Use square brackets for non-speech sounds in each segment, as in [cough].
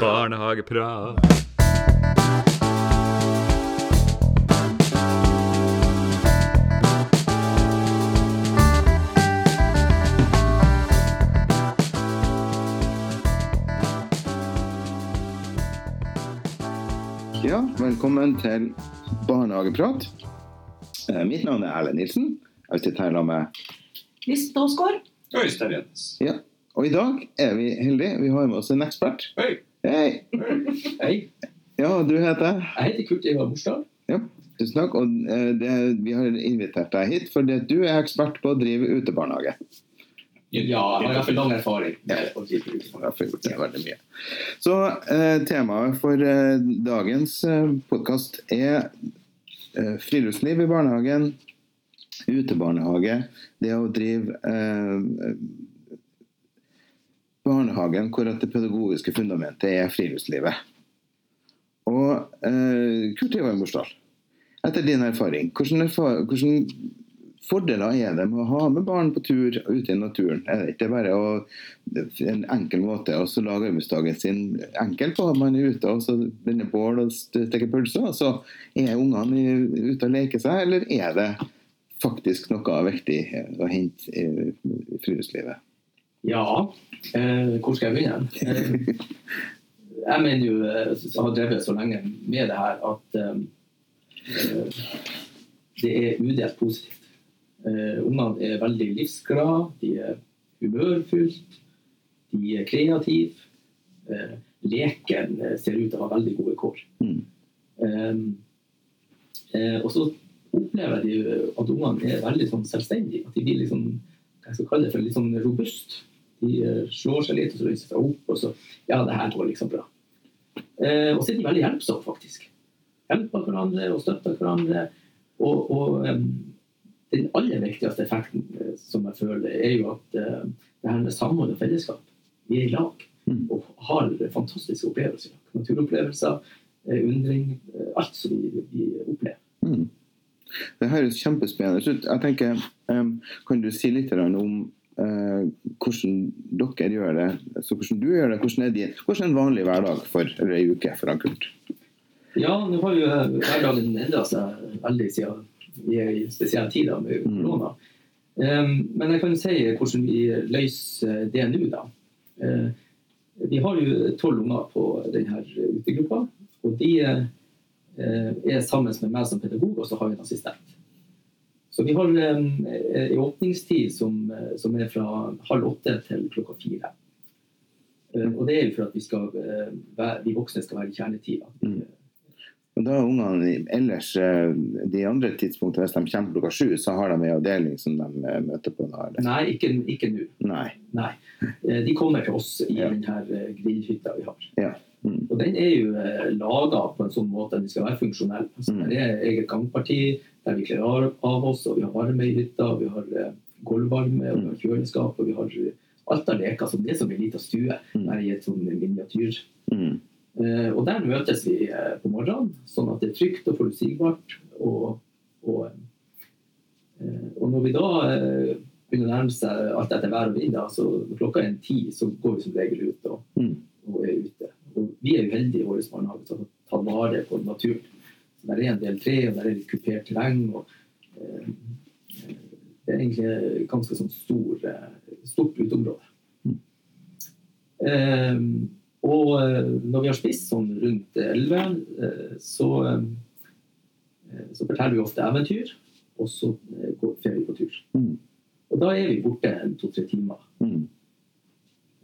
Barnehageprat. Ja, velkommen til Barnehageprat. Eh, Mitt navn er Erlend Nilsen. Jeg sitter her sammen med List Aasgaard. Øystein Jens. Ja, og i dag er vi heldige. Vi har med oss en ekspert. Hei. Hei! Hei, Ja, du heter? jeg heter Kurt Ivar Morsdal. Ja, tusen takk. Og eh, det, vi har invitert deg hit fordi du er ekspert på å drive utebarnehage. Ja, jeg har i hvert lang erfaring Ja. Så eh, temaet for eh, dagens eh, podkast er eh, friluftsliv i barnehagen, utebarnehage, det å drive eh, barnehagen hvor det pedagogiske fundamentet er friluftslivet. Og eh, Kurt Ivar Morsdal, etter din erfaring, hvordan, erfar hvordan fordeler er det med å ha med barn på tur ute i naturen? Er det ikke bare å, en enkel måte å lage arbeidsdagen sin enkel på? Man er ute og så brenner bål og steker pølser, og så er ungene ute og leker seg, eller er det faktisk noe viktig å hente i friluftslivet? Ja, eh, hvor skal jeg begynne? Eh, jeg mener jo, jeg har drevet så lenge med det her, at eh, eh, det er udelt positivt. Eh, ungene er veldig livsglade, de er humørfylt, de er kreative. Eh, leken eh, ser ut til å ha veldig gode kår. Mm. Eh, eh, og så opplever de at ungene er veldig sånn selvstendige. At de blir liksom, hva jeg skal kalle det for litt sånn robust. De slår seg litt, og så reiser seg opp, og så Ja, det her går liksom bra. Eh, og så er de veldig hjelpsomme, faktisk. Hjelper hverandre og støtter hverandre. Og, og um, den aller viktigste effekten eh, som jeg føler, er jo at eh, det her med samhold og fellesskap. Vi er i lag Mm. og har fantastiske opplevelser. Naturopplevelser, eh, undring, eh, alt som vi, vi opplever. Mm. Det høres kjempespennende ut. Jeg tenker, em, Kan du si litt om eh, hvordan dere gjør det? Så hvordan du gjør det, hvordan er, din, hvordan er en vanlig hverdag for eller ei uke for Kult? Ja, nå har jo hverdagen endra seg veldig siden vi er i spesielle tider med Mm. Um, men jeg kan si hvordan vi løser det nå, da. Uh, vi har jo tolv unger på denne utegruppa, og de uh, er sammen med meg som pedagog, og så har vi en assistent. Så vi har en, en åpningstid som, eh, som er fra halv åtte til klokka fire. Eh, Og det er jo for at vi, skal, eh, vi voksne skal være i kjernetida. Mm. Og da er ungene ellers eh, de andre tidspunktene, hvis de kommer klokka sju, så har de en avdeling som de eh, møter på? Da, eller? Nei, ikke, ikke nå. Nei. Nei. Eh, De kommer til oss i Ja. denne grillhytta vi har. Ja. Mm. Og den er jo eh, laga på en sånn måte at den skal være funksjonell. Altså, Mm. Det er eget gangparti der vi kler av oss, og vi har varme i hytta, vi har eh, gulvvarme, og vi har kjøleskap, og vi har eh, alt av leker som det som en liten stue. Mm. Der i et sånn miniatyr. Mm. Eh, Og der møtes vi på morgenen, sånn at det er trygt og forutsigbart. Og, og, og når vi da begynner å nærme seg alt etter vær og vind, altså klokka er en ti, så går vi som regel ut og, Mm. og er ute. Og vi er jo heldige i vår barnehage til å ta vare på naturen. Så der er en del tre, og der er litt kupert terreng. og eh, Det er egentlig ganske sånn stor, eh, stort uteområde. Eh, og eh, når vi har spist sånn rundt elleve, eh, så, eh, så forteller vi ofte eventyr, og så eh, går vi på tur. Mm. Og da er vi borte to-tre timer Mm.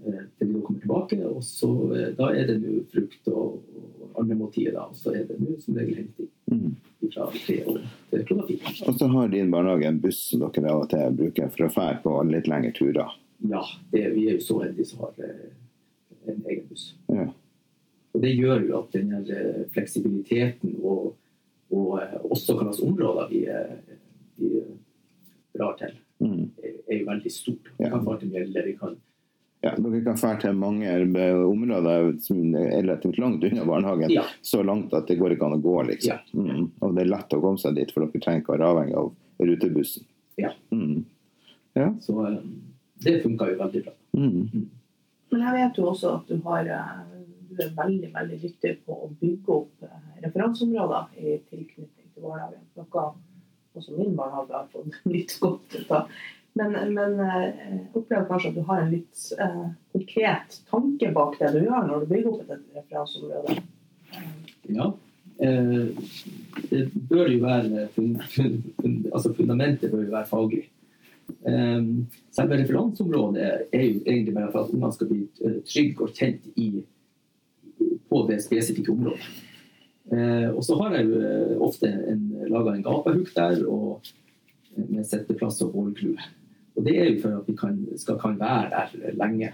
Eh, til vi da kommer tilbake. Og så, eh, da er det nå frukt og, og andre måltider, og så er det nå som regel henting Mm. fra tre år til klokka fire. Og så har din barnehage en buss som dere av og til bruker for å fære på litt lengre turer. Ja, det, vi er jo så heldige som har eh, en egen buss. Ja. Og det gjør jo at den her fleksibiliteten og, og også hva slags områder vi, vi drar til, Mm. er, er jo veldig stort. Vi kan Ja, dere kan fære til mange områder som er relativt langt unna barnehagen. Ja. Så langt at det går ikke an å gå, liksom. Ja. Mm. Og det er lett å komme seg dit, for dere trenger ikke å være avhengig av rutebussen. Ja. Mm. Ja. Så eh, det funka jo veldig bra. Mm. jeg vet jo også at du, har, eh, du er veldig veldig dyktig på å bygge opp eh, referanseområder i tilknytning til barnehagen. Noe også min barnehage har fått litt godt ut av. Men, men eh, opplever kanskje at du har en litt eh, konkret tanke bak det du gjør når du bygger opp et referanseområde. Ja. Eh, det bør jo være fun, fun, fun, altså Fundamentet bør jo være faglig. Eh, selve referanseområdet er jo egentlig bare for at man skal bli trygg og kjent i, på det spesifikke området. Eh, og så har jeg jo eh, ofte laga en gapahuk der og med setteplass og bålklue. Og det er jo for at vi kan, skal, kan være der lenge.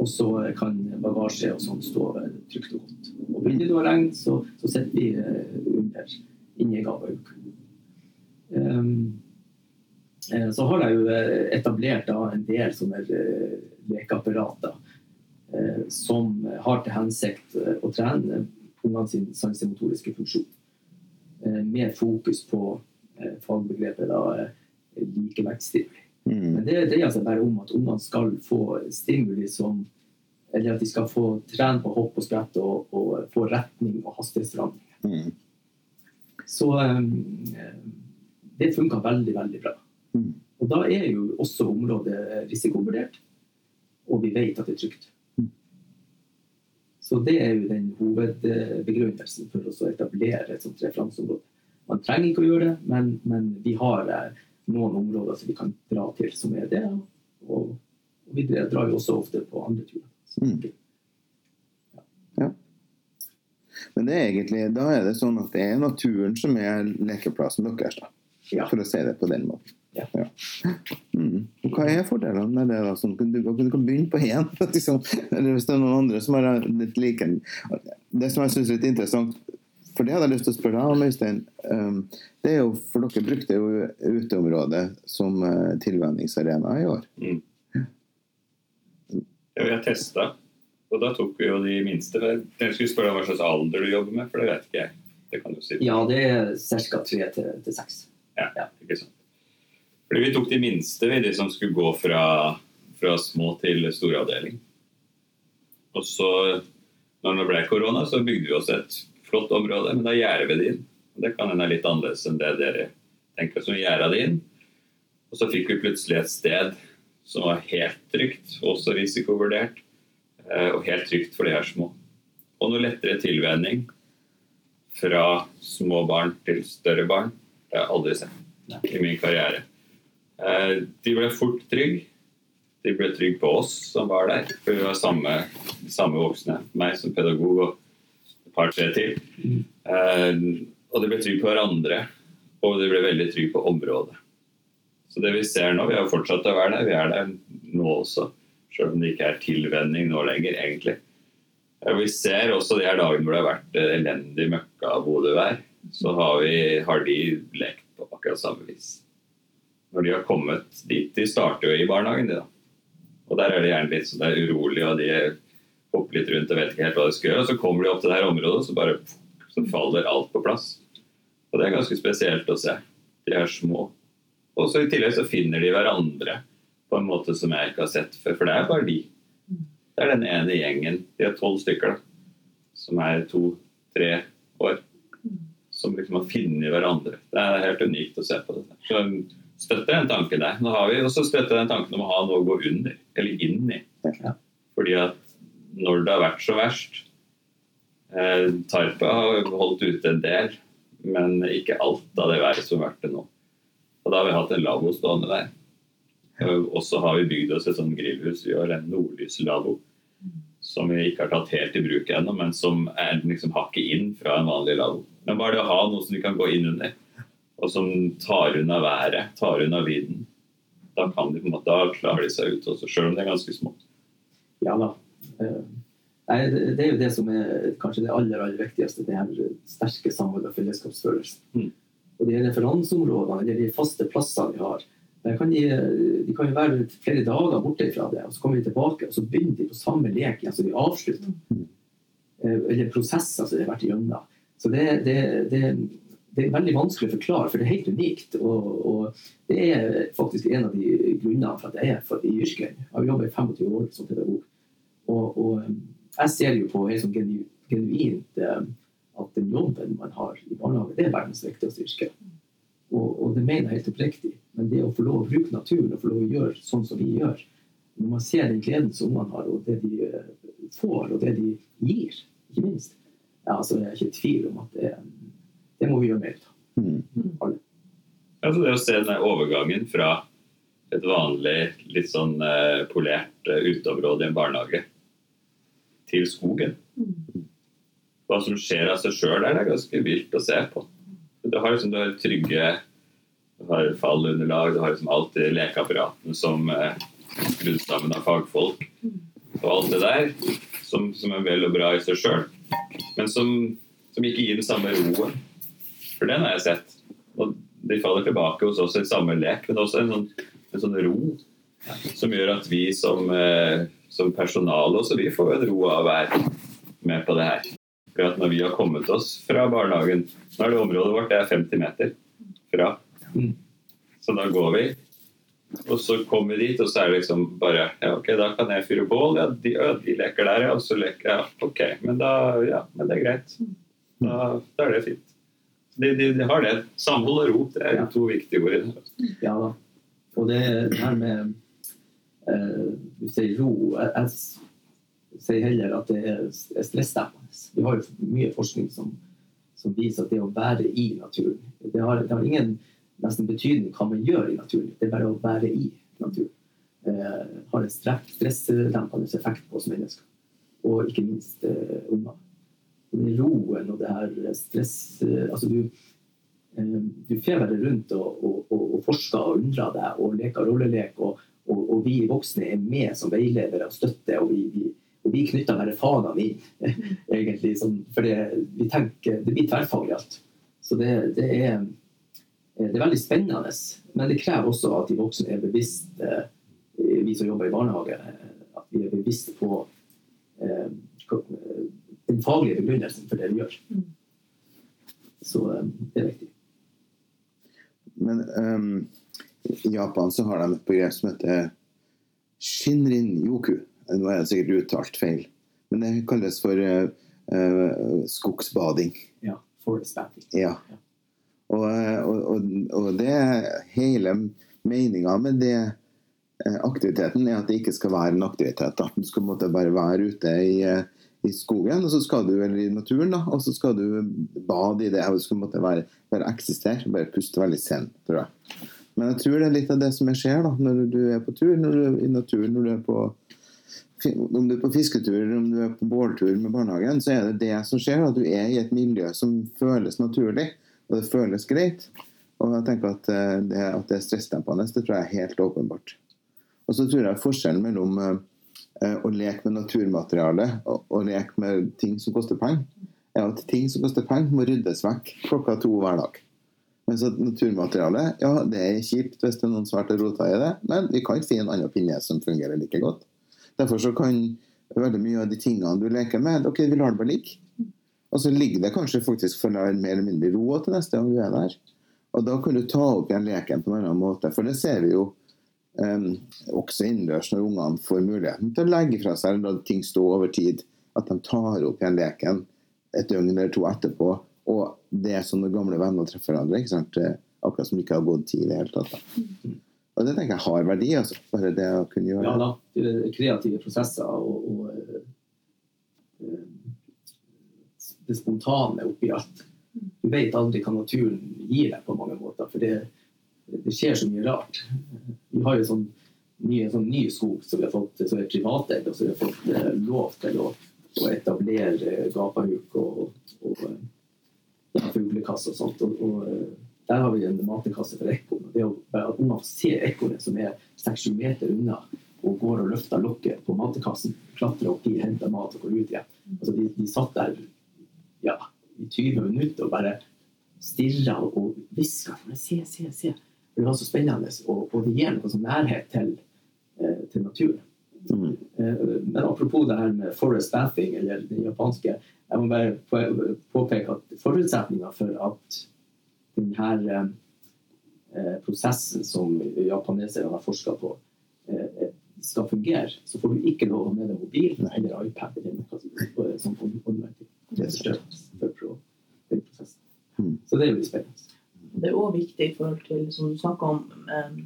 Og så kan bagasje og sånn stå trygt og godt. Og begynner det å regne, så, så sitter vi under inni gavehuk. Um, så har jeg jo etablert da, en del sånne lekeapparater eh, som har til hensikt å trene ungene sin sansemotoriske funksjon. Eh, med fokus på eh, fagbegrepet da, likevektstimuli. Mm. Men det dreier seg bare om at ungene skal få stimuli som Eller at de skal få trene på hopp og sprett og, og få retning og hastighetsforandringer. Mm. Så um, det funka veldig, veldig bra. Mm. Og da er jo også området risikovurdert, og vi vet at det er trygt. Mm. Så det er jo den hovedbegrunnelsen for å etablere et sånt referanseområde. Man trenger ikke å gjøre det, men, men vi har noen områder som vi kan dra til som er det. Og, og vi drar jo også ofte på andre turer. Mm. Ja. ja. Men det er egentlig, da er det sånn at det er naturen som er lekeplassen deres, da. Ja. For å si det på den måten. Ja. ja. Mm. Og hva er fordelene med det? da? Sånn, du, du, kan begynne på én. [laughs] Liksom, eller hvis det er noen andre som har litt like Det som jeg syns er litt interessant for det hadde jeg lyst til å spørre deg om, Øystein. Um, det er jo, for Dere brukte jo uteområdet som uh, tilvenningsarena i år. Mm. Ja, vi har testa, og da tok vi jo de minste. Jeg skulle spørre deg hva slags alder du jobber med, for det vet ikke jeg. Det kan du si. Ja, det er ca. tre til seks. Ja, ikke sant. Fordi vi tok de minste, vi, de som skulle gå fra, fra små til storavdeling. Og så, når det ble korona, så bygde vi oss et flott område, men da er vi det. Det kan hende litt annerledes enn det dere tenker som gjerda det inn. Og så fikk vi plutselig et sted som var helt trygt, også risikovurdert, eh, og helt trygt for de her små. Og noe lettere tilvenning fra små barn til større barn. Det har jeg aldri sett i min karriere. Eh, de ble fort trygge. De ble trygge på oss som var der, for vi var samme, samme voksne. Meg som pedagog og par-tre til. Eh, og de ble trygge på hverandre, og de ble veldig trygge på området. Så det vi ser nå, vi har fortsatt å være der, vi er der nå også. Selv om det ikke er tilvenning nå lenger, egentlig. Vi ser også de her dagene hvor det har vært eh, elendig møkka bodøvær, så har, vi, har de lekt på akkurat samme vis. Når de har kommet dit De starter jo i barnehagen, de da. Og der er det gjerne litt sånn urolig og de er hopper litt rundt og vet ikke helt hva de skal gjøre. Og så kommer de opp til det her området, og så bare så faller alt på plass. Og det er ganske spesielt å se. De er små. Og så i tillegg så finner de hverandre på en måte som jeg ikke har sett før. For det er bare de. Det er den ene gjengen. De er tolv stykker, da. Som er to-tre år. Som liksom har funnet hverandre. Det er helt unikt å se på det. Så støtter den tanken der. Nå har vi også støtter den tanken om å ha noe å gå under, eller inn i. Fordi at når det har vært så verst. Eh, Tarpa har holdt ute en del, men ikke alt av det været som har vært det nå. Og Da har vi hatt en lavvo stående der. Og så har vi bygd oss et sånt grillhus. Vi har en nordlyslavvo som vi ikke har tatt helt i bruk ennå, men som er liksom hakket inn fra en vanlig lavvo. Men bare det å ha noe som vi kan gå inn under, og som tar unna været, tar unna vinden, da, kan de, da klarer de seg ut også, selv om det er ganske smått. Ja da. Eh, nei, det er jo det som er kanskje det aller aller viktigste. Det her sterke samhold og fellesskapsfølelsen. Mm. Og de referanseområdene, eller de faste plassene vi har, kan de, de, kan jo være flere dager borte fra det, og så kommer vi tilbake og så begynner de på samme lek igjen som vi avslutter. Mm. Eh, eller prosesser som de har vært igjennom. Så det, det, det, det, er veldig vanskelig å forklare, for det er helt unikt. Og, og det er faktisk en av de grunnene for at jeg er i yrket. Jeg har jobbet i 25 år som pedagog. Og, og um, jeg ser jo på helt sånn genu, genuint um, at den jobben man har i barnehage, det er verdens viktigste yrke. Og, og det mener jeg helt oppriktig. Men det å få lov å bruke naturen og få lov å gjøre sånn som vi gjør, når man ser den gleden som ungene har, og det de eh, får, og det de gir, ikke minst, ja, altså, jeg er ikke i tvil om at det, det må vi gjøre mer av. Mm. Alle. Altså det å se den overgangen fra et vanlig, litt sånn eh, polert eh, uteområde i en barnehage til skogen. Hva som skjer av seg sjøl der, det er ganske vilt å se på. Du har liksom du trygge du har fallunderlag, du har liksom alt det lekeapparatene som eh, sammen av fagfolk. Og alt det der, som, som er vel og bra i seg sjøl, men som, som ikke gir den samme roen. For den har jeg sett. Og de faller tilbake hos oss i samme lek, men også en sånn, en sånn ro som gjør at vi som, eh, som personale også vi får en ro av å være med på det her. For at når vi har kommet oss fra barnehagen Nå er det området vårt det er 50 meter fra. Mm. Så da går vi. Og så kommer vi dit, og så er det liksom bare Ja, OK, da kan jeg fyre bål. Ja, de, ja, de leker der, ja. Og så leker jeg. Ja, OK. Men da Ja, men det er greit. Da, da er det fint. De, de, de har det. Samhold og ro, det er Ja. to viktige ord. i det. Ja da. Og det, her med Du sier ro. Jeg, jeg sier heller at det er stressdempende. Vi har jo mye forskning som, som viser at det å være i naturen Det har, det har ingen nesten betydning hva man gjør i naturen. Det er bare å være i naturen. Eh, har en stressdempende effekt på oss mennesker. Og ikke minst eh, unger. Den roen og det her stress eh, Altså, du Eh, du bare rundt og, og, og, og forsker og undrer deg og leker rollelek. Og, og, og vi voksne er med som veiledere og støtte, og vi, vi, og vi knytter bare fagene inn. [laughs] egentlig, For det, vi tenker, det blir tverrfaglig alt. Så det, det, er, det er veldig spennende. Men det krever også at de voksne er bevisst, eh, vi som jobber i barnehage, eh, at vi er bevisst på eh, den faglige begrunnelsen for det vi gjør. Mm. Så eh, det er viktig. Men ehm, i Japan så har de et begrep som heter shinrin yoku. Nå er det sikkert uttalt feil, men det kalles for uh, uh, skogsbading. Ja, forest bathing. Ja. Og, eh, og, og, og det hele meninga med det aktiviteten er at det ikke skal være en aktivitet. Da. Du skal bare være ute i, i skogen, og så skal du eller i naturen, da, og så skal du bade i det. og Du skal måtte være, bare eksistere, bare puste veldig sent, tror jeg. Men jeg tror det er litt av det som skjer da, når du er på tur, når du er i naturen, når du er på om du er på fisketur eller om du er på båltur med barnehagen, så er det det som skjer. At du er i et miljø som føles naturlig, og det føles greit. Og jeg tenker at eh, det, at det er stressdempende, det tror jeg er helt åpenbart. Og så tror jeg forskjellen mellom eh, å leke med naturmateriale og, og leke med ting som koster penger, er at ting som koster penger, må ryddes vekk klokka to hver dag. Mens at naturmaterialet, ja, det er kjipt hvis det er noen som har vært rota i det, men vi kan finne en annen pinne som fungerer like godt. Derfor så kan veldig mye av de tingene du leker med, ok, vi lar det bare ligge. Og så ligger det kanskje faktisk for mer eller mindre ro til neste gang du er der. Og da kan du ta opp igjen leken på en annen måte. For det ser vi jo um, også innendørs når ungene får muligheten til å legge fra seg eller la ting stå over tid. At de tar opp igjen leken et døgn eller to etterpå. Og det er som når gamle venner treffer hverandre. Er Akkurat som ikke har gått tid i det hele tatt. Da. Og det tenker jeg har verdi. altså. Bare det å kunne gjøre Ja da, kreative prosesser og, og eh, eh, det spontane oppi alt. Du vet aldri hva naturen gir deg på mange måter, for det, det skjer så mye rart. Vi har jo sånn ny, sånn ny skog som vi har fått som er privateid, og så har fått eh, lov til å, å etablere eh, gapahuk og, og eh, fuglekasse og sånt. Og, og eh, der har vi en matekasse for ekorn. Det å bare se ekornet som er 6-7 meter unna, og går og løfter lokket på matekassen, klatrer opp i, henter mat og går ut igjen. Altså, de, de satt der ja, i 20 minutter og bare stirra og hviska. Se, se, se. Det var så spennende, og, og det gir noe sånn nærhet til, eh, til naturen. Mm. Eh, Men apropos det her med forest bathing, eller det japanske Jeg må bare påpeke at forutsetninga for at denne eh, prosessen som japaneserne har forska på, eh, skal fungere, så får du ikke lov å ha med deg mobil eller iPad eller som sånn er prosessen. Mm. Så det er jo spennende. Det er òg viktig i forhold til, som du snakka om, eh,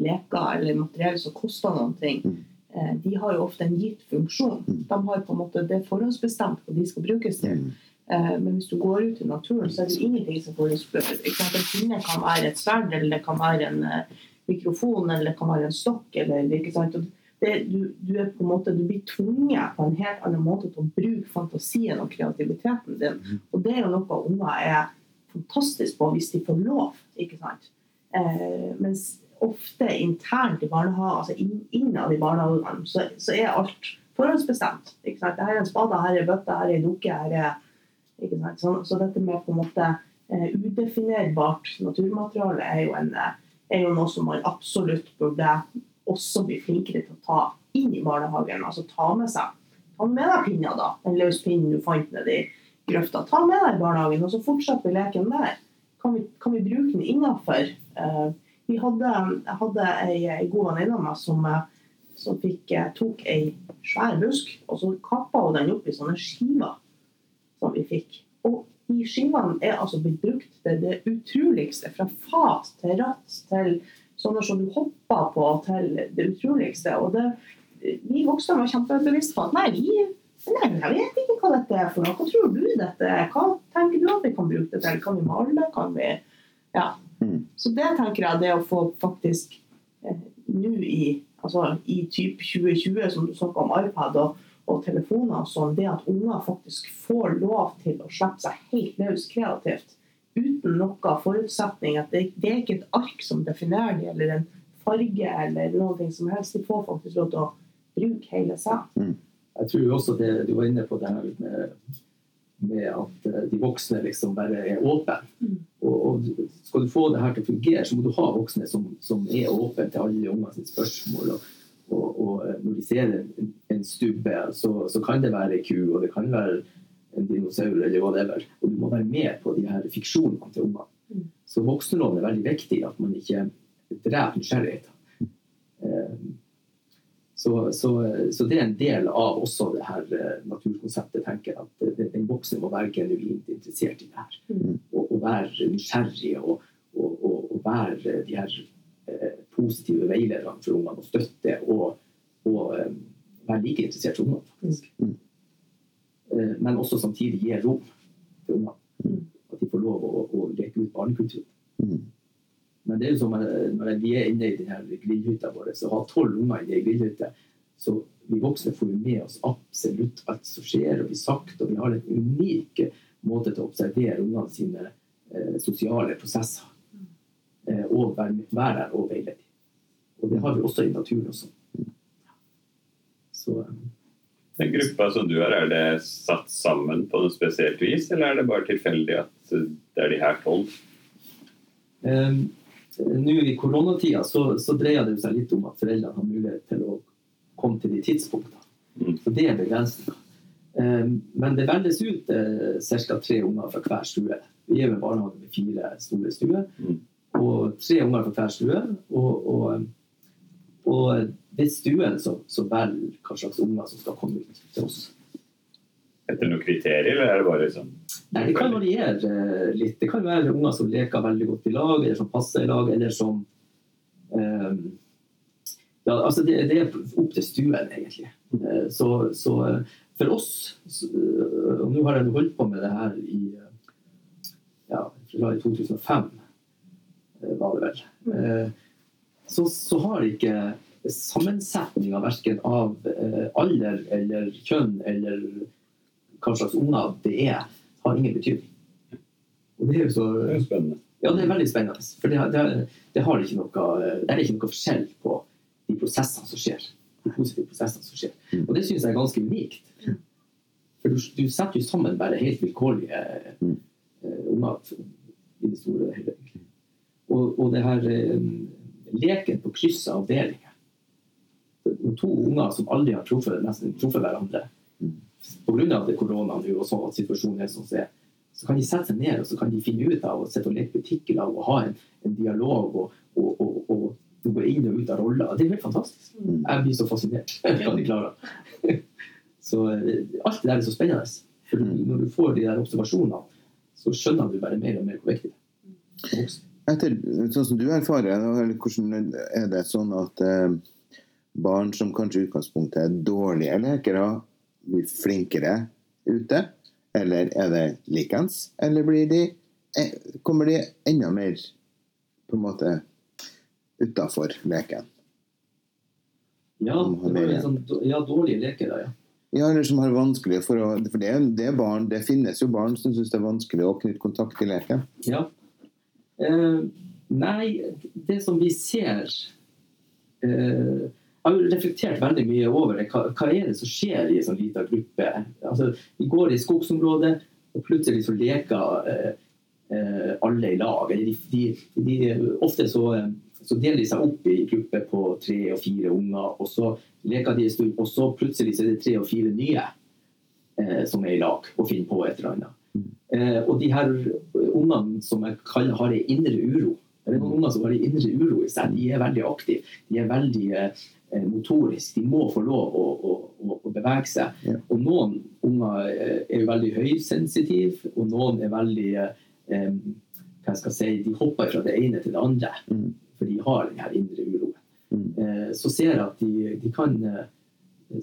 leker eller materiell som koster noen ting. Eh, de har jo ofte en gitt funksjon. Mm. De har på en måte det forhåndsbestemt hva de skal brukes til. Mm. Eh, men hvis du går ut i naturen, så er det ingenting som får sant? En pinne kan være et sverd, eller det kan være en eh, mikrofon, eller det kan være en stokk. Eller, ikke sant? Det, du, du, er på en måte, du blir tvunget på en helt annen måte til å bruke fantasien og kreativiteten din. Mm. Og det er jo noe unger er fantastisk på hvis de får lov. ikke sant? Eh, mens ofte internt i barnehagen, altså inn- innad i barnehagene, så, så er alt forhåndsbestemt. ikke sant? Her er en spade, her er bøtte, her er en dukke. her er ikke sant? Så, så dette med på en måte uh, udefinerbart naturmateriale er jo, en, eh, er jo noe som man absolutt burde også bli flinkere til å ta inn i barnehagen. Altså ta med seg. Ta med deg pinna, da. Den løs pinnen du fant nedi grøfta. Ta med deg i barnehagen, og så fortsetter vi leken der. Kan vi, kan vi bruke den innafor? Eh, vi hadde, jeg hadde ei, ei god venninne av meg som, eh, som fikk, eh, tok ei svær busk, og så kappa hun den opp i sånne skiver som vi fikk. Og de skivene er altså blitt brukt til det utroligste. Fra fat til ratt til sånne som du hopper på, til det utroligste. Og det, vi voksne var kjempebevisste på at nei, vi, nei, jeg vet ikke hva dette er for noe. Hva tror du dette er? Hva tenker du at vi kan bruke det til? Kan vi male? Kan vi Ja. Mm. Så det tenker jeg det å få faktisk eh, nå i, altså, i typ 2020, som du snakka om iPad og, og telefoner og sånn, det at unger faktisk får lov til å slippe seg helt løs kreativt uten noen forutsetning. at det, det er ikke et ark som definerer det, eller en farge eller noe som helst. De får faktisk lov til å bruke hele seg. Jeg tror også det du var inne på det her med, med at eh, de voksne liksom bare er åpne. Mm. Og, og skal du få det her til å fungere, så må du ha voksne som, som er åpne til alle unger sine spørsmål. Og, og, og eh, når de ser en, en stubbe, så, så kan det være ei ku, og det kan være en dinosaur eller whatever. Og du må være med på de her fiksjonene til ungene. Mm. Så voksenrollen er veldig viktig, at man ikke dreper nysgjerrigheten. Så, så, så det er en del av også det her eh, naturkonseptet, tenker. At den voksne må være genuint interessert i det her. Mm. Og, og være nysgjerrig og, og, og, være de her eh, positive veilederne for ungene og støtte. Og, eh, være like interessert som ungene, faktisk. Mm. Eh, men også samtidig gi rom til ungene. Mm. At de får lov å, å leke ut barnekultur. Mm. Men det er jo som eh, når vi er inne i denne grillhytta vår og har tolv unger i ei grillhytte, så vi voksne får jo med oss absolutt alt som skjer, og blir sagt, og vi har en unik måte til å observere ungene sine eh, sosiale prosesser. Eh, og være, være der og veilede. Og det har vi også i naturen også. Så eh, Den gruppa som du har, er det satt sammen på noe spesielt vis, eller er det bare tilfeldig at det er de her tolv? Eh, Nå i koronatida så, så dreier det seg litt om at foreldrene har mulighet til å komme til de tidspunktene. Mm. Så det er begrensninga. Eh, men det velges ut eh, ca. tre unger fra hver stue. Vi er en barnehage med fire store stuer. Mm. Og tre unger fra hver stue. Og, og, og det er stuen som, som velger hva slags unger som skal komme ut til oss. Etter noen kriterier, eller er det bare sånn Nei, Det kan variere eh, litt. Det kan være unger som leker veldig godt i lag, eller som passer i lag, eller som um, ja, altså det, det er opp til stuen, egentlig. Eh, så, så eh, for oss så, Og nå har jeg holdt på med det her i ja, fra i 2005, eh, var det vel. Eh, så, så har ikke sammensetninga verken av alder eller kjønn eller hva slags unger det er, har ingen betydning. Og det er jo så Det er spennende. ja, det er veldig spennende. For det, det, det, har ikke noe, det er ikke noe forskjell på de prosessene som skjer. De positive prosessene som skjer. Mm. Og det syns jeg er ganske unikt. For du, du setter jo sammen bare helt vilkårlige Mm. eh, unger i det store og hele. Og, og det her eh, leken på kryss av avdelinger. To unger som aldri har truffet, nesten truffet hverandre. Pga. korona nå og sånn at situasjonen er som den er så kan de sette seg ned og så kan de finne ut av å sitte og leke butikk i lag og ha en, en dialog. Og, og, og, og gå inn og ut av roller. Det er helt fantastisk. Mm. Jeg blir så fascinert hva de klarer. [laughs] Så eh, alt det der er så spennende. For Mm. når du får de der observasjonene, så skjønner du bare mer og mer hvor viktig det er. Etter, sånn som du erfarer, eller hvordan er det sånn at eh, barn som kanskje i utgangspunktet er dårlige lekere, blir flinkere ute? Eller er det likens? Eller blir de, eh, kommer de enda mer på en måte utafor leken? Ja, det var sånn, ja dårlige leker, ja. Ja, eller som har vanskelig for å For det, det barn, det finnes jo barn som syns det er vanskelig å knytte kontakt til leken. Ja. Eh, nei, det som vi ser eh, Jeg har reflektert veldig mye over det. Hva, hva er det som skjer i en sånn liten gruppe? Altså, vi går i skogsområdet, og plutselig så leker eh, eh, alle i lag. De, de, de, ofte så, eh, så deler de seg opp i grupper på tre og fire unger, og så leker de en stund, og så plutselig så er det tre og fire nye eh, som er i lag og finner på et eller annet. Eh, og de her ungene som jeg kaller har ei indre uro. Det er noen unger som har en indre uro i seg. De er veldig aktive. De er veldig eh, motoriske. De må få lov å, å, å, å bevege seg. Ja. Og noen unger eh, er jo veldig høysensitive, og noen er veldig eh, hva hva jeg skal si, De hopper fra det ene til det andre, Mm. for de har den her indre uroen. Mm. Eh, så ser jeg at de, de kan eh,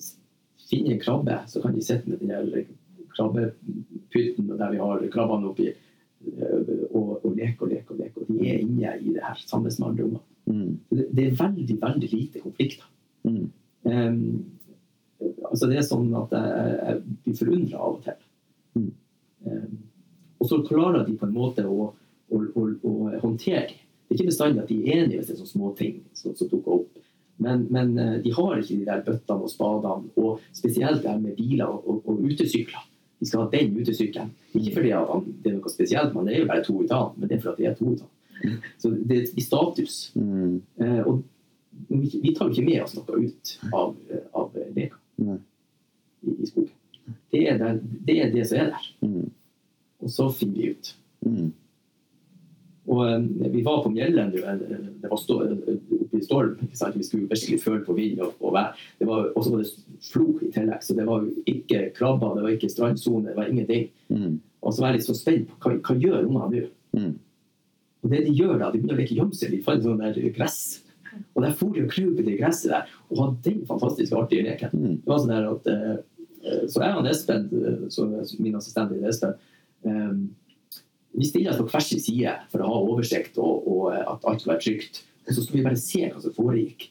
finne en krabbe, så kan de sitte med den der krabbepytten der vi har krabbene oppi, eh, og, og leke og leke og leke. Og de er inne i det her sammen med andre unger. Mm. Det, det er veldig, veldig lite konflikter. Mm. Um, altså det er sånn at jeg, jeg blir forundra av og til. Mm. Um, og så klarer de på en måte å, å, å, å håndtere det. Det er ikke bestandig at de er enige hvis det er sånne småting som, som dukker opp. Men, men eh, de har ikke de der bøttene og spadene, og spesielt det her med biler og, og, utesykler. De skal ha den utesykkelen. Ikke fordi det er noe spesielt, men det er jo bare to utan, men det er fordi det er to utan. Så det er i status. Mm. Eh, og vi vi tar jo ikke med oss noe ut av, av leka i, i skogen. Det er, der, det er det som er der. Mm. Og så finner vi ut. Mm. Og eh, vi var på Mjellen, eh, det var stå, oppe i storm. Vi skulle virkelig føle på vind og, og vær. Det var- Og så var det flo i tillegg, så det var jo ikke krabber, det var ikke strandsone, det var ingenting. Mm. Og så var jeg litt så spent på hva, hva gjør ungene nå. Mm. Og det de gjør da, de begynner å leke gjemsel. De fant sånn der gress. Og der for de og krøp i gresset der og hadde den fantastisk artige leken. Mm. Det var sånn der at eh, Så jeg og Espen, eh, min assistent i Espen, eh, vi stiller oss på hver sin side for å ha oversikt og, og eh, at alt skal være trygt. Og så skulle vi bare se hva som foregikk.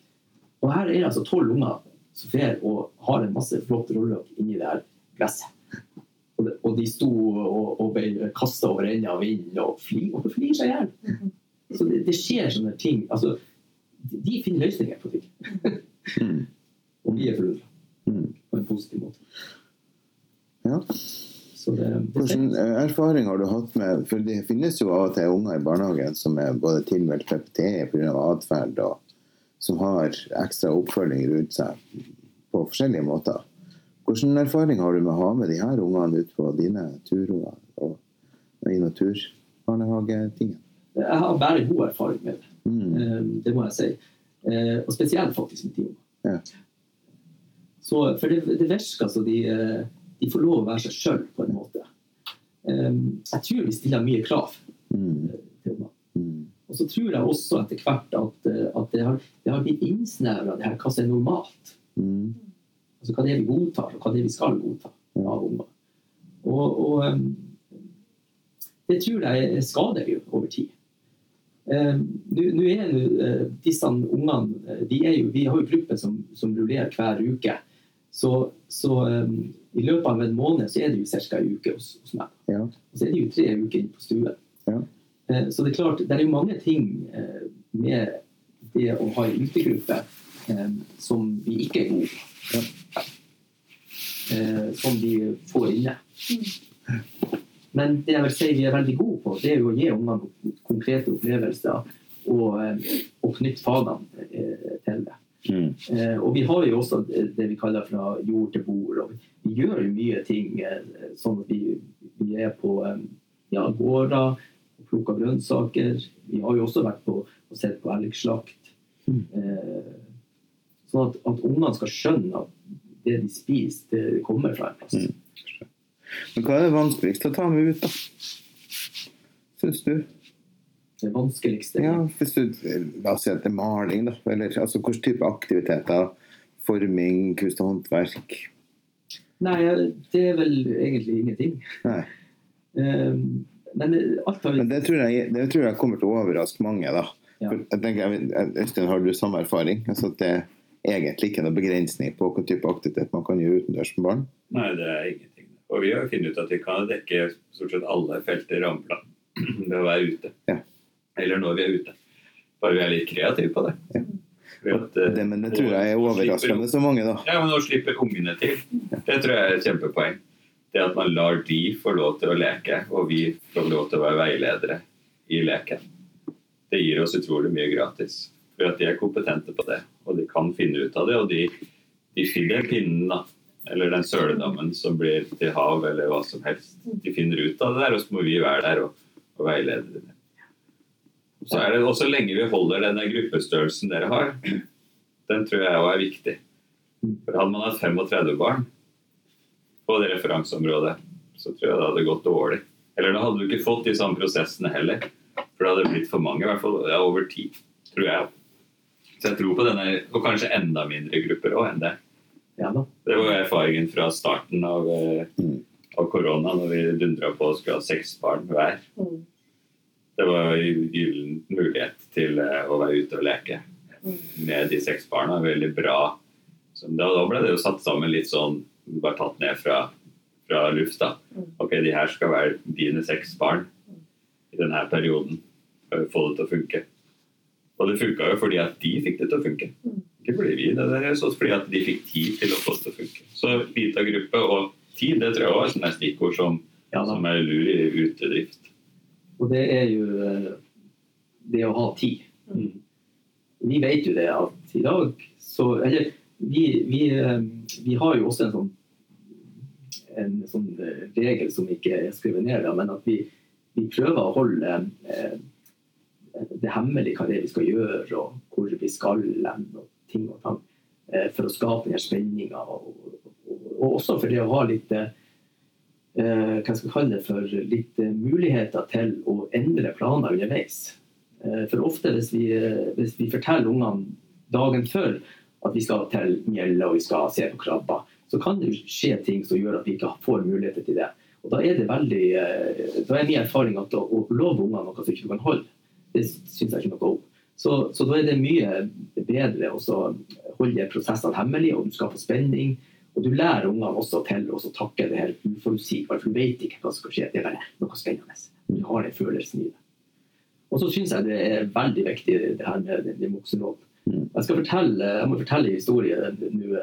Og her er det altså tolv unger som fer og har en masse flott rollelokk inni det her gresset. Og de, og de sto og, og ble kasta over ende av vinden og fly, og flyr seg i hjel. Så det, det skjer sånne ting. Altså, de- finner løsninger på ting. [laughs] Mm. Og vi er forundra Mm. på en positiv måte. Ja. Hvilken erfaring har du hatt med For det finnes jo av og til unger i barnehagen som er både tilmeldt PPT pga. atferd, og som har ekstra oppfølging rundt seg på forskjellige måter. Hvilken erfaring har du med å ha med de her ungene ut på dine turer og i naturbarnehagetingen? Jeg har bare god erfaring med det. Mm. Eh, Det må jeg si. Eh, Og spesielt faktisk med de. Ja. Så, for det, det virker som de, eh, de får lov å være seg sjøl på en måte. Eh, Jeg tror vi stiller mye krav Mm. til ungene. Mm. Og så tror jeg også etter hvert at, eh, at det, har, det har blitt innsnevra hva som er normalt. Mm. Altså hva det er vi godtar, og hva det er vi skal godta av unger. Og, og det tror jeg skader jo over tid. Nå nå er jo uh, disse ungene uh, de er jo, Vi har jo grupper som, som rullerer hver uke. Så, så um, i løpet av en måned så er det jo ca. en uke hos, hos meg. Ja. Og så er det jo tre uker inne på stuen. Ja. Eh, Så det er klart, det er jo mange ting eh, med det å ha en utegruppe eh, som vi ikke er gode på. Eh, Som vi får inne. Men det jeg vil si vi er veldig gode på, det er jo å gi ungene konkrete opplevelser og, eh, og knytte fagene eh, til det. Mm. Eh, og vi har jo også det vi kaller fra jord til bord. og Vi gjør jo mye ting sånn at vi, vi er på ja, gårder plukker grønnsaker. Vi har jo også vært på og sett på elgslakt. Mm. Eh, sånn at, at ungene skal skjønne at det de spiser, det kommer fra en plass. Mm. Men hva er det vanskeligste å ta med ut, da? Syns du? Det vanskeligste Ja, hvis du La oss si at det er maling, da. Eller altså hvilken type aktiviteter? Forming, kunst og håndverk? Nei, det er vel egentlig ingenting. Nei. Um, men alt har Men det tror jeg, det tror jeg kommer til å overraske mange, da. Ja. Jeg tenker, Øystein, har du samme erfaring? Altså at det er egentlig ikke noen begrensning på hvilken type aktivitet man kan gjøre utendørs med barn? Nei, det er ingenting. Og vi har funnet ut at vi kan dekke stort sett alle felter i rammeplan [clears throat] ved å være ute. Ja. Eller når vi er ute. Bare vi er litt kreative på det. Ja. At, Det, men det tror jeg er slipper- overraskende så mange, da. Ja, men å slippe ungene til, det tror jeg er et kjempepoeng. Det at man lar de få lov til å leke, og vi får lov til å være veiledere i leken. Det gir oss utrolig mye gratis. For at de er kompetente på det, og de kan finne ut av det. Og de, de finner pinnen, da. Eller den søledammen som blir til hav, eller hva som helst. De finner ut av det der, og så må vi være der og, og veilede dem. Så er det også lenge vi holder denne gruppestørrelsen dere har, den tror jeg òg er viktig. For Hadde man hatt 35 barn på det referanseområdet, så tror jeg det hadde gått dårlig. Eller da hadde du ikke fått de samme prosessene heller. For det hadde blitt for mange, i hvert fall ja, over tid, tror jeg. Så jeg tror på denne, og kanskje enda mindre grupper òg enn det. Ja da. Det var erfaringen fra starten av, eh, Mm. av korona, når vi dundra på og skulle ha seks barn hver. Mm. Det var en gyllen mulighet til eh, å være ute og leke med de seks barna. Veldig bra. Så da, da ble det jo satt sammen litt sånn Bare tatt ned fra, fra lufta. Mm. Ok, de her skal være dine seks barn i denne perioden. Få det til å funke. Og det funka jo fordi at de fikk det til å funke. Ikke fordi vi, det der, så fordi at de fikk tid til å få det til å funke. Så lita gruppe og tid, det tror jeg også er stikkord som, Ja, som er lur i utedrift. Og det er jo eh, det å ha tid. Mm. Vi vet jo det at i dag så Eller vi, vi, eh, vi har jo også en sånn en sånn eh, regel som ikke er skrevet ned, men at vi, vi prøver å holde eh, det hemmelig hva det er vi skal gjøre, og hvor vi skal hen, og ting og tang, eh, for å skape den spenninga. Og, og, og også for det å ha litt eh, eh, hva skal jeg kalle det for, litt muligheter til å endre planer underveis. For ofte hvis vi, hvis vi forteller ungene dagen før at vi skal til Mjelle og vi skal se på krabber, så kan det skje ting som gjør at vi ikke får muligheter til det. Og Da er det veldig, da er min erfaring at å, love ungene noe som ikke kan holde, det syns jeg ikke noe om. Så, så da er det mye bedre å holde prosessene hemmelig, og du skaper spenning. Og du lærer ungene også til å så takle det her uforutsigbare, for du vet ikke hva som skal skje. Det er bare noe spennende. Du har den følelsen i det. Og så syns jeg det er veldig viktig det her med den- voksenrollen. Mm. Jeg, skal fortelle, jeg må fortelle en historie nå.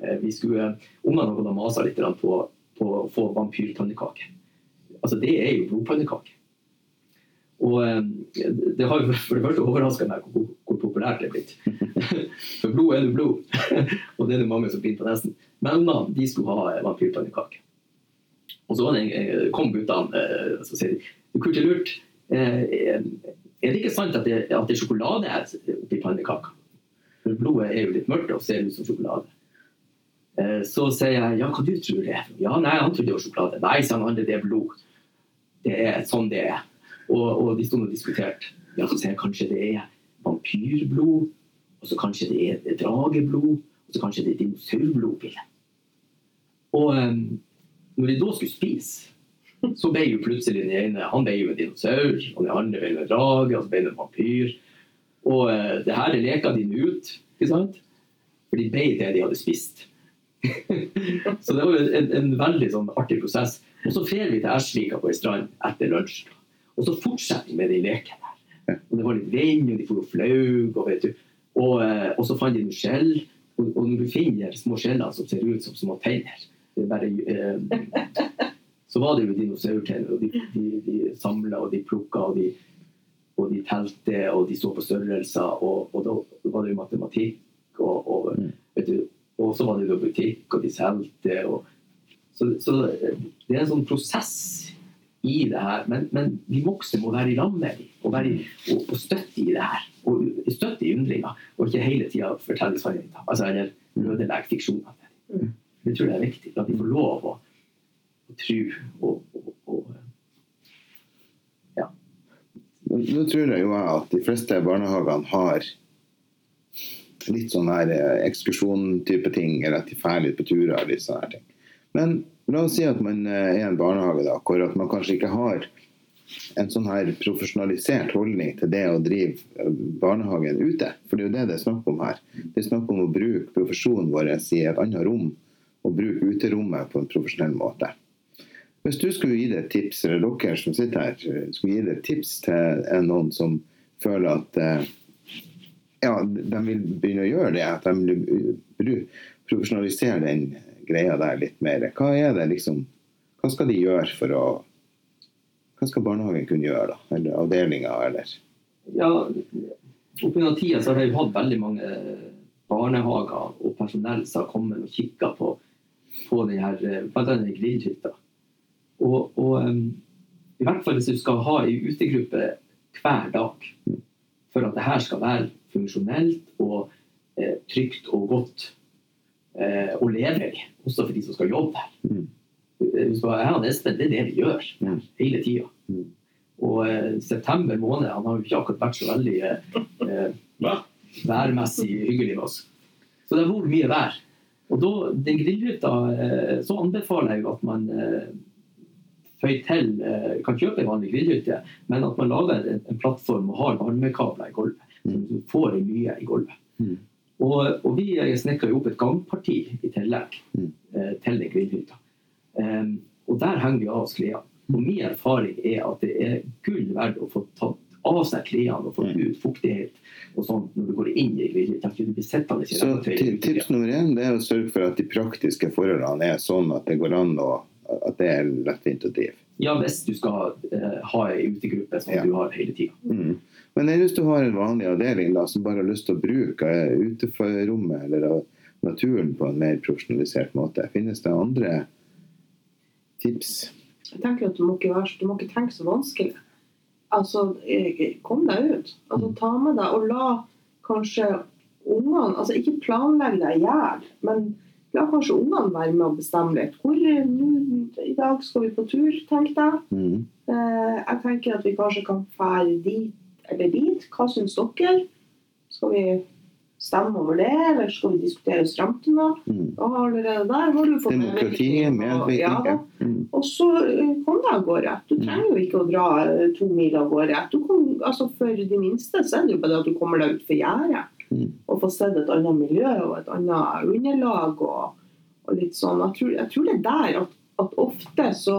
eh, Vi skulle, Ungene har gått og masa litt på, på å få vampyrpannekake. Altså, det er jo blodpannekake. Og eh, det har jo for det første overraska meg hvor, hvor populært det er blitt. [laughs] For blod er jo blod, [laughs] og det er det mange som blir på nesten. Men de skulle ha eh, vampyrpannekake. Og så eh, kom guttene og så sier de, kunne kurte lurt, er det ikke sant at det, at det er sjokolade her oppi pannekaka? For blodet er jo litt mørkt og ser ut som sjokolade. Så sier jeg ja, hva du tror det er? Ja, nei, han trodde det var sjokolade. Nei, sa han andre, det er blod. Det er sånn det er. Og, og de sto og diskuterte. Ja, så sier jeg kanskje det er vampyrblod, og så kanskje det er drageblod, og så kanskje det er dinosaurblod oppi det. Og um, når de da skulle spise, så ble jo plutselig den ene han ble jo en dinosaur, og den andre ble en drage, og så ble det en vampyr. Og uh, det her leka de nå ut, ikke sant? For de ble det de hadde spist. [laughs] så det var en, en veldig sånn artig prosess. Og så fer vi til Ersvika på ei strand etter lunsj. Og så fortsetter vi med den leken der. Og det var litt vind, og de for flaug, og vet du. Og, eh, og så fant de noen skjell. Og, og når du finner små skjellene som ser ut som små tenner det er bare, eh, Så var det jo dinosaurtenner, og de, de, de samla og de plukka og de, og de telte og de så på størrelser, og, og da var det jo matematikk, og, og, Mm. vet du, og så var det jo butikk, og de solgte. Og, så, så det er en sånn prosess i det her, men, men de voksne må være i lag med dem og, og, og støtte i det her. Og støtte i undringa, og ikke hele tida fortelle sannheten. Altså, eller ødelegge fiksjonene. Mm. Jeg tror jeg er viktig. At de får lov å, å tro og, og, og Nå nå tror jeg jo at de fleste barnehagene har litt sånn her eh, ekskursjon-type ting, eller at de drar litt på turer litt sånne her ting. Men la oss si at man eh, er en barnehage da, hvor at man kanskje ikke har en sånn her profesjonalisert holdning til det å drive eh, barnehagen ute. For det er jo det det er snakk om her. Det er snakk om å bruke profesjonen vår i et annet rom, og bruke uterommet på en profesjonell måte. Hvis du skulle gi det et tips, eller dere som sitter her, eh, skulle gi det et tips til noen som føler at ja, de vil begynne å gjøre det, at de vil profesjonalisere den greia der litt mer. Hva er det liksom Hva skal de gjøre for å Hva skal barnehagen kunne gjøre, da? Eller avdelinga, eller Ja, opp gjennom tida så har vi hatt veldig mange barnehager og personell som har kommet og kikka på, på den her, eh, annet grillhytta. Og, og um, i hvert fall hvis du skal ha ei utegruppe hver dag for at det her skal være funksjonelt og eh, trygt og godt eh, og i, også for de som skal jobbe her. Mm. Så, jeg og Espen, det er det vi gjør Mm. hele tida. Mm. Og eh, september måned han har jo ikke akkurat vært så veldig eh, eh, værmessig hyggelig med oss. Så det har vært mye vær. Og da, den grillhytta, eh, så anbefaler jeg at man eh, føyer til eh, Kan kjøpe en vanlig grillhytte, men at man lager en, en plattform og har varmekabler i gulvet. Så du får mye i gulvet. Og, og vi snekra jo opp et gangparti i tillegg Mm. eh, til den grillhytta. Um, og der henger vi av oss klærne. Og min erfaring er at det er gull verdt å få tatt av seg klærne og få Mm. ut fuktighet og sånt når du går inn i grillhytta. Du blir sittende i Så tips nummer én det er å sørge for at de praktiske forholdene er sånn at det går an å at det er lettvint å drive. Ja, hvis du skal uh, ha ei utegruppe som Ja. du har hele tida. Mm. Men hvis du har en vanlig avdeling da, som bare har lyst til å bruke eh, uteforrommet eller naturen på en mer profesjonalisert måte, finnes det andre tips? Jeg tenker at Du må ikke, være, du må ikke tenke så vanskelig. Altså, eh, Kom deg ut. Altså, Ta med deg og la kanskje ungene altså Ikke planlegg deg i hjel, men la kanskje ungene være med å bestemme litt. Hvor I dag skal vi på tur, tenk deg. Mm. Eh, Jeg tenker at vi kanskje kan fære dit eller dit. Hva syns dere? Skal vi stemme over det, eller skal vi diskutere oss fram til noe? Mm. Og allerede der har du fått Demokratiet, medvirkning, ja, da. Mm. og så eh, kom deg av gårde. Du trenger jo ikke å dra eh, to mil av gårde. Du kan, altså for de minste så er det jo bare at du kommer deg utfor gjerdet Mm. og får sett et annet miljø og et annet underlag. og, og litt sånn. Jeg tror, jeg tror det er der at, at ofte så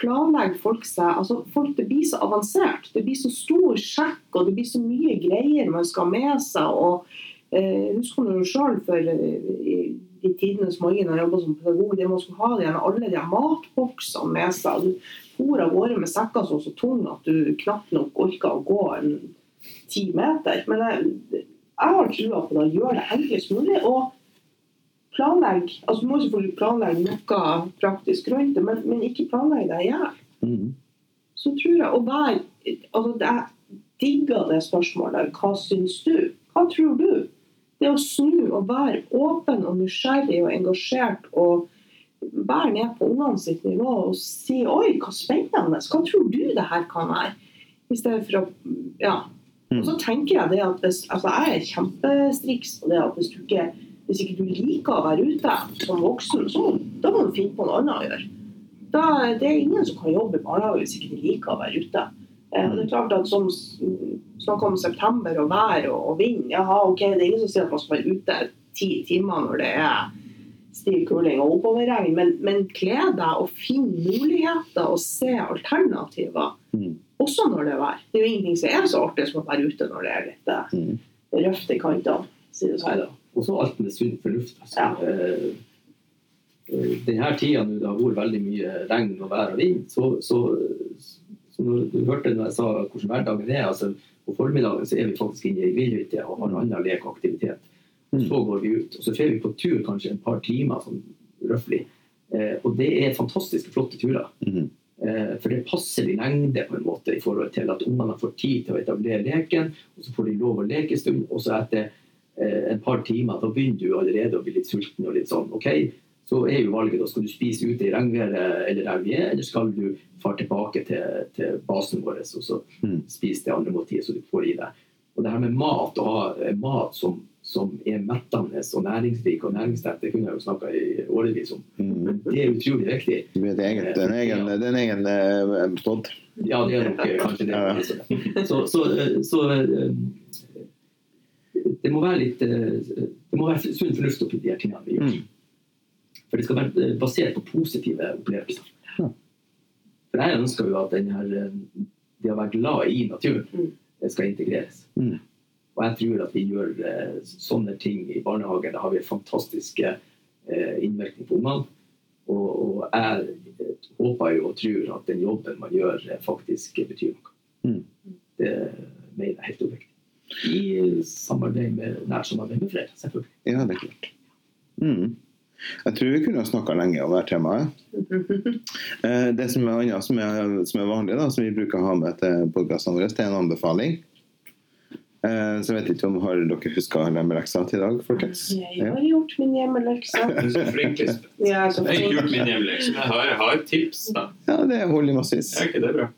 planlegger folk seg altså folk, Det blir så avansert. Det blir så stor sjekk, og det blir så mye greier man skal ha med seg. og eh, Husker du sjøl for eh, i de tidenes morgen jeg jobba som pedagog, det man skulle ha de, alle de matboksene med seg. Du for av gårde med sekker som var så tunge at du knapt nok orka å gå en ti meter. Men jeg, jeg har trua på det å gjøre det enklest mulig. og planlegg, altså Du må selvfølgelig planlegge noe praktisk rundt det, men, men ikke planlegge deg i hjel. Mm. Så tror jeg Og være altså Jeg digger det spørsmålet. Hva syns du? Hva tror du? Det å snu og være åpen og nysgjerrig og engasjert og være ned på ungene sitt nivå og si 'oi, hva spennende', hva tror du det her kan være? I stedet for å Ja. Og så tenker jeg det at hvis, altså Jeg er kjempestriks på det at hvis, du ikke, hvis ikke du liker å være ute som voksen, så da må du finne på noe annet å gjøre. Da, det er ingen som kan jobbe i barnehage hvis ikke de liker å være ute. Eh, det er klart at som Snakk om september og vær og, og vind. Jaha, ok, Det er ingen som sier at man skal være ute ti timer når det er stiv kuling og oppoverregn, men, men kle deg og finn muligheter og se alternativer. Mm. Også når det er vær. Det er jo ingenting som er så artig som å være ute når det er litt eh, Mm. røft i kantene. Si det sånn. da. Og så alt med sunn fornuft. Altså. Ja. Eh, eh, denne tida nå det har vært veldig mye regn og vær og vind, så, så, så når du hørte når jeg sa hvordan hverdagen er altså På formiddagen så er vi faktisk inne i grillhytte og har annen lek og aktivitet. Mm. Så går vi ut, og så får vi på tur kanskje en par timer sånn røftlig. Eh, og det er fantastiske, flotte turer. Mm. Eh, For det passer i lengde på en måte i forhold til at ungene får tid til å etablere leken, og så får de lov å leke en stund, og så etter et par timer da begynner du allerede å bli litt sulten og litt sånn. ok, Så er jo valget da skal du spise ute i regnværet eller der vi er, eller skal du fare tilbake til, til basen vår og så Mm. spise det andre måltidet som du får i deg. Og det her med mat, å ha eh, mat som, som er mettende og næringsrik og næringstett, det kunne jeg jo snakka i årevis om. Mm. Det er utrolig viktig. Det er et eget, det er en egen, ja. den egen eh, podd. Ja, det er nok eh, kanskje det. Ja. Så, så, eh, så eh, det må være litt eh, Det må være sunn fornuft oppi de her tingene vi gjør. Mm. For det skal være eh, basert på positive opplevelser. Ja. For jeg ønsker jo at den her, eh, det å være glad i naturen Mm. skal integreres. Mm. Og jeg tror at vi gjør sånne ting i barnehagen. Da har vi fantastiske eh, innvirkning på ungene. Og, og jeg håper jo og tror at den jobben man gjør, faktisk betyr noe. Mm. Det mener jeg helt oppriktig. I samarbeid med, nært samarbeid med flere, selvfølgelig. Ja, det er klart. Mm. Jeg tror vi kunne ha snakka lenge om dette temaet. [laughs] Eh, Det som er annet som er, som er vanlig, da, som vi bruker å ha med til podkastene våre, det er en anbefaling. Eh, Så jeg vet ikke om har dere huska hjemmeleksa til i dag, folkens? Jeg har gjort min hjemmelekse. Du er så flink, Lisbeth. [laughs] Jeg er har ikke gjort min hjemmelekse, men jeg har, jeg har tips. da. ja, det holder i massevis. Ja, okay, det bra?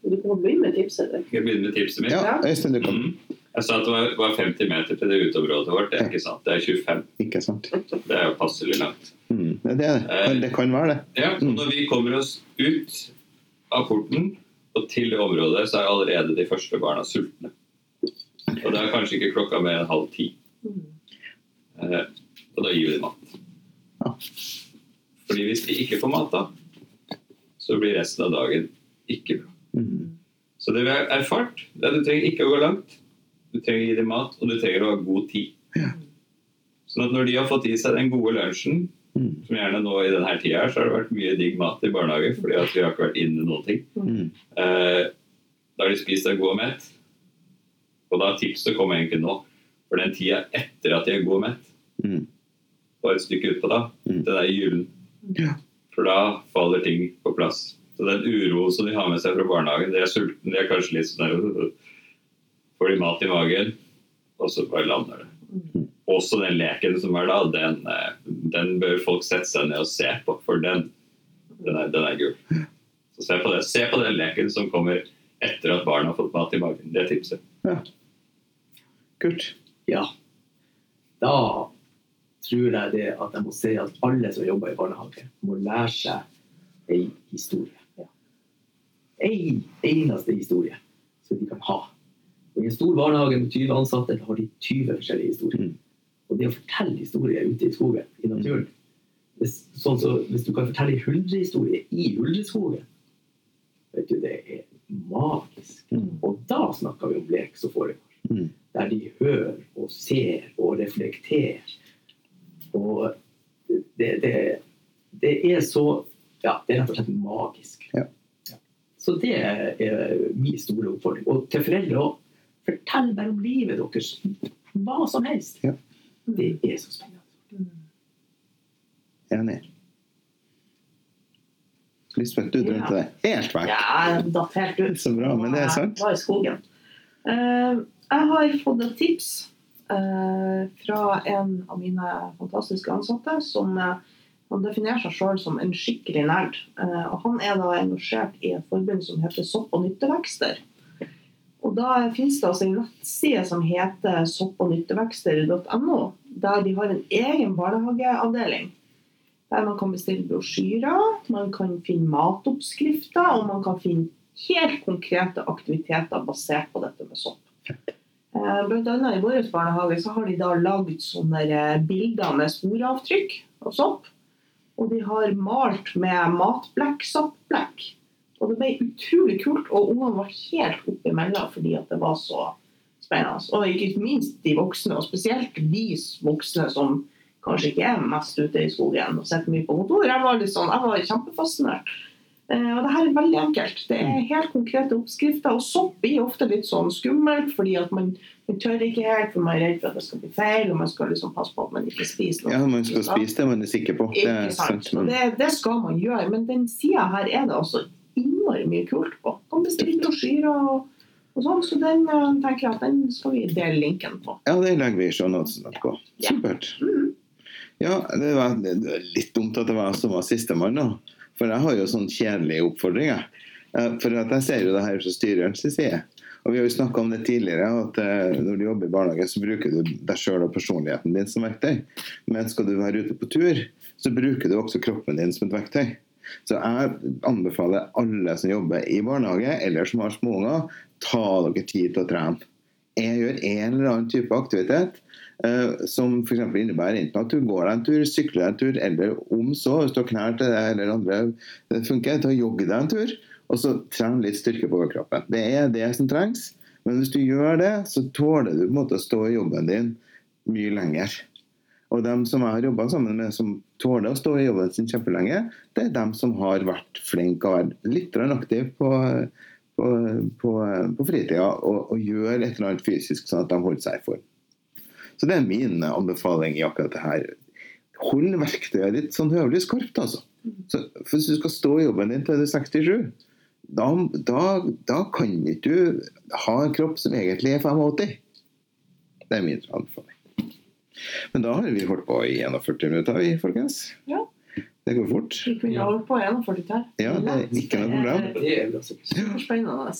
Du kan begynne med tipset ditt. Skal jeg begynne med tipset mitt? Ja, Øystein, du kan. Mhm. Jeg sa at det var, var 50 meter til det uteområdet vårt. Det er ikke sant. Det er 25. Ikke sant? Det er jo passelig langt. Mm. Det, det. Det kan være det. Ja, så Når vi kommer oss ut av porten og til det området, så er allerede de første barna sultne. Og det er kanskje ikke klokka mer enn halv ti. Mm. Eh, og da gir vi dem mat. Ja. Fordi hvis de ikke får mat da, så blir resten av dagen ikke bra. Mm. Så det vi har erfart, det er at du trenger ikke å gå langt. Du trenger å gi dem mat, og du trenger å ha god tid. Sånn at når de har fått i seg den gode lunsjen, Mm. som gjerne nå i denne tida her, så har det vært mye digg mat i barnehage, fordi at vi har ikke vært inne noen ting. Mm. Eh, da har de spist seg god og mett. Og da tipset kommer egentlig nå. For den tida etter at de er god og mett, Mm. bare et stykke utpå da, Mm. den er julen. Ja. For da faller ting på plass. Så den uroen som de har med seg fra barnehagen, de er sultne, de er kanskje litt sånn Får de mat i magen, og så bare lander det. Mm. Også den leken som er da, den, eh, den bør folk sette seg ned og se på, for den, den, er, den er gul. Så se på det. Se på den leken som kommer etter at barna har fått mat i magen. Det er tipset. Kult. Ja. Da tror jeg det at jeg må si at alle som jobber i barnehage, må lære seg ei historie. Ja. Ei eneste historie som de kan ha. I en stor barnehage med 20 ansatte har de 20 forskjellige historier. Mm. Og det å fortelle historier ute i skogen, i naturen hvis, sånn så, hvis du kan fortelle en huldrehistorie i huldreskogen, vet du, det er magisk. Mm. Og da snakker vi om lek som foregår Mm. der de hører og ser og reflekterer. Og det, det, det er så Ja, det er rett og slett magisk. Ja. Så det er min store oppfordring. Og til foreldre òg. Fortell bare om livet deres. Hva som helst. Ja. Det er så spennende. Enig. Lisbeth, du drømte deg helt vekk. Ja, jeg datt helt ut. Så bra, men det er sant. Var i skogen. Uh, jeg har fått et tips uh, fra en av mine fantastiske ansatte som uh, han definerer seg sjøl som en skikkelig nerd. Og han er da engasjert i et forbund som heter Sopp- og nyttevekster. Og da finnes det altså en nettside som heter sopp- og nyttevekster.no, der de har en egen barnehageavdeling. Der man kan bestille brosjyrer, man kan finne matoppskrifter, og man kan finne helt konkrete aktiviteter basert på dette med sopp. Eh, Blant annet i vår barnehage så har de da lagd sånne eh, bilder med sporavtrykk av sopp. Og de har malt med matblekk, soppblekk. Og det ble utrolig kult, og ungene var helt oppe oppimellom fordi at det var så spennende. Og ikke minst de voksne, og spesielt de voksne som kanskje ikke er mest ute i skogen og sitter mye på kontor. Jeg var, litt sånn, jeg var kjempefascinert. Eh, og det her er veldig enkelt. Det er helt konkrete oppskrifter. Og sopp blir ofte litt sånn skummelt, fordi at man, man tør ikke helt, for man er redd for at det skal bli feil, og man skal liksom passe på at man ikke spiser noe. Ja, man skal spise det man er sikker på. Det er sant. sant. Det, det skal man gjøre. Men den sida her er det altså innmari mye kult på. Kan bestille brosjyrer og, og sånn, så den eh, tenker jeg at den skal vi dele linken på. Ja, det legger vi i shownotesen. Ja. Supert. Mhm. Ja, det var litt dumt at det var jeg som var sistemann, da. For jeg har jo sånn kjedelige oppfordringer. Eh, For jeg ser jo det her fra styrerens side. Og vi har jo snakka om det tidligere, at eh, når du jobber i barnehage, så bruker du deg sjøl og personligheten din som verktøy. Men skal du være ute på tur, så bruker du også kroppen din som et verktøy. Så jeg anbefaler alle som jobber i barnehage, eller som har småunger, ta dere tid til å trene. Jeg gjør en eller annen type aktivitet Uh, som f.eks. innebærer enten at du går deg en tur, sykler deg en tur, eller om så, hvis du har knær til det eller andre det funker, ta og jogge deg en tur, og så trene litt styrke på overkroppen. Det er det som trengs. Men hvis du gjør det, så tåler du på en måte å stå i jobben din mye lenger. Og dem som jeg har jobba sammen med som tåler å stå i jobben sin kjempelenge, det er dem som har vært flinke og vært litt aktive på, på, på, på fritida og, og gjør et eller annet fysisk sånn at de holder seg i form. Så det er min anbefaling i akkurat det her. Hold verktøyet ditt sånn høvelig skarpt, altså. Så, for hvis du skal stå i jobben din til du er 67, da, da, da kan ikke du ha en kropp som egentlig er 85. Det er min anbefaling. Men da har vi holdt på i 41 minutter, vi, folkens. Ja. Det går fort. Vi kunne holdt på i 41 til. Ja, det er ikke noe problem. Er. Superspennende.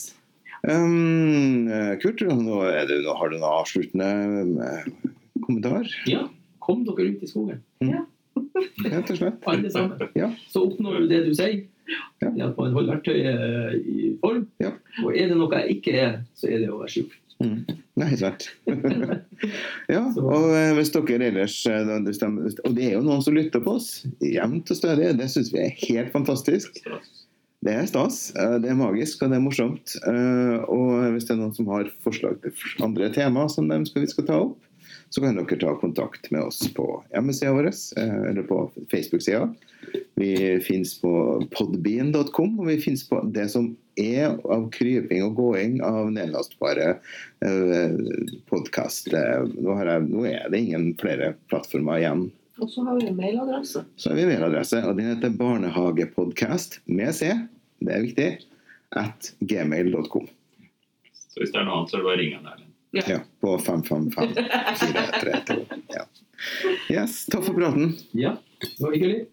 Um, Kurt, nå er det, nå har du noen avsluttende eh, kommentar? Ja, kom dere ut i skogen. Rett og slett. [laughs] Alle sammen. Ja. Så oppnår du det du sier. Ja. Det at man holder verktøyet eh, i form. Ja. Og er det noe jeg ikke er, så er det å være sjuk. Mm. Nei, sant. [laughs] ja, og eh, hvis dere ellers eh, Og det er jo noen som lytter på oss jevnt og stødig. Det syns vi er helt fantastisk. Det er stas, eh, det er magisk og det er morsomt. Og hvis det er noen som har forslag til andre tema som de skal, vi skal ta opp, så kan dere ta kontakt med oss på hjemmesida vår eh, eller på Facebook-sida. Vi finnes på podbean.com, og vi finnes på det som er av kryping og gåing av nedlastbare eh, podkast. Nå, nå er det ingen flere plattformer igjen Og så har vi en mailadresse. så har vi mailadresse, og den heter barnehagepodcast med C, det er viktig, at gmail.com. Så hvis det er noe annet, så er det bare å ringe han Erlend. Ja, på 555 432. Ja. Yes, takk for praten. Ja, det var hyggelig.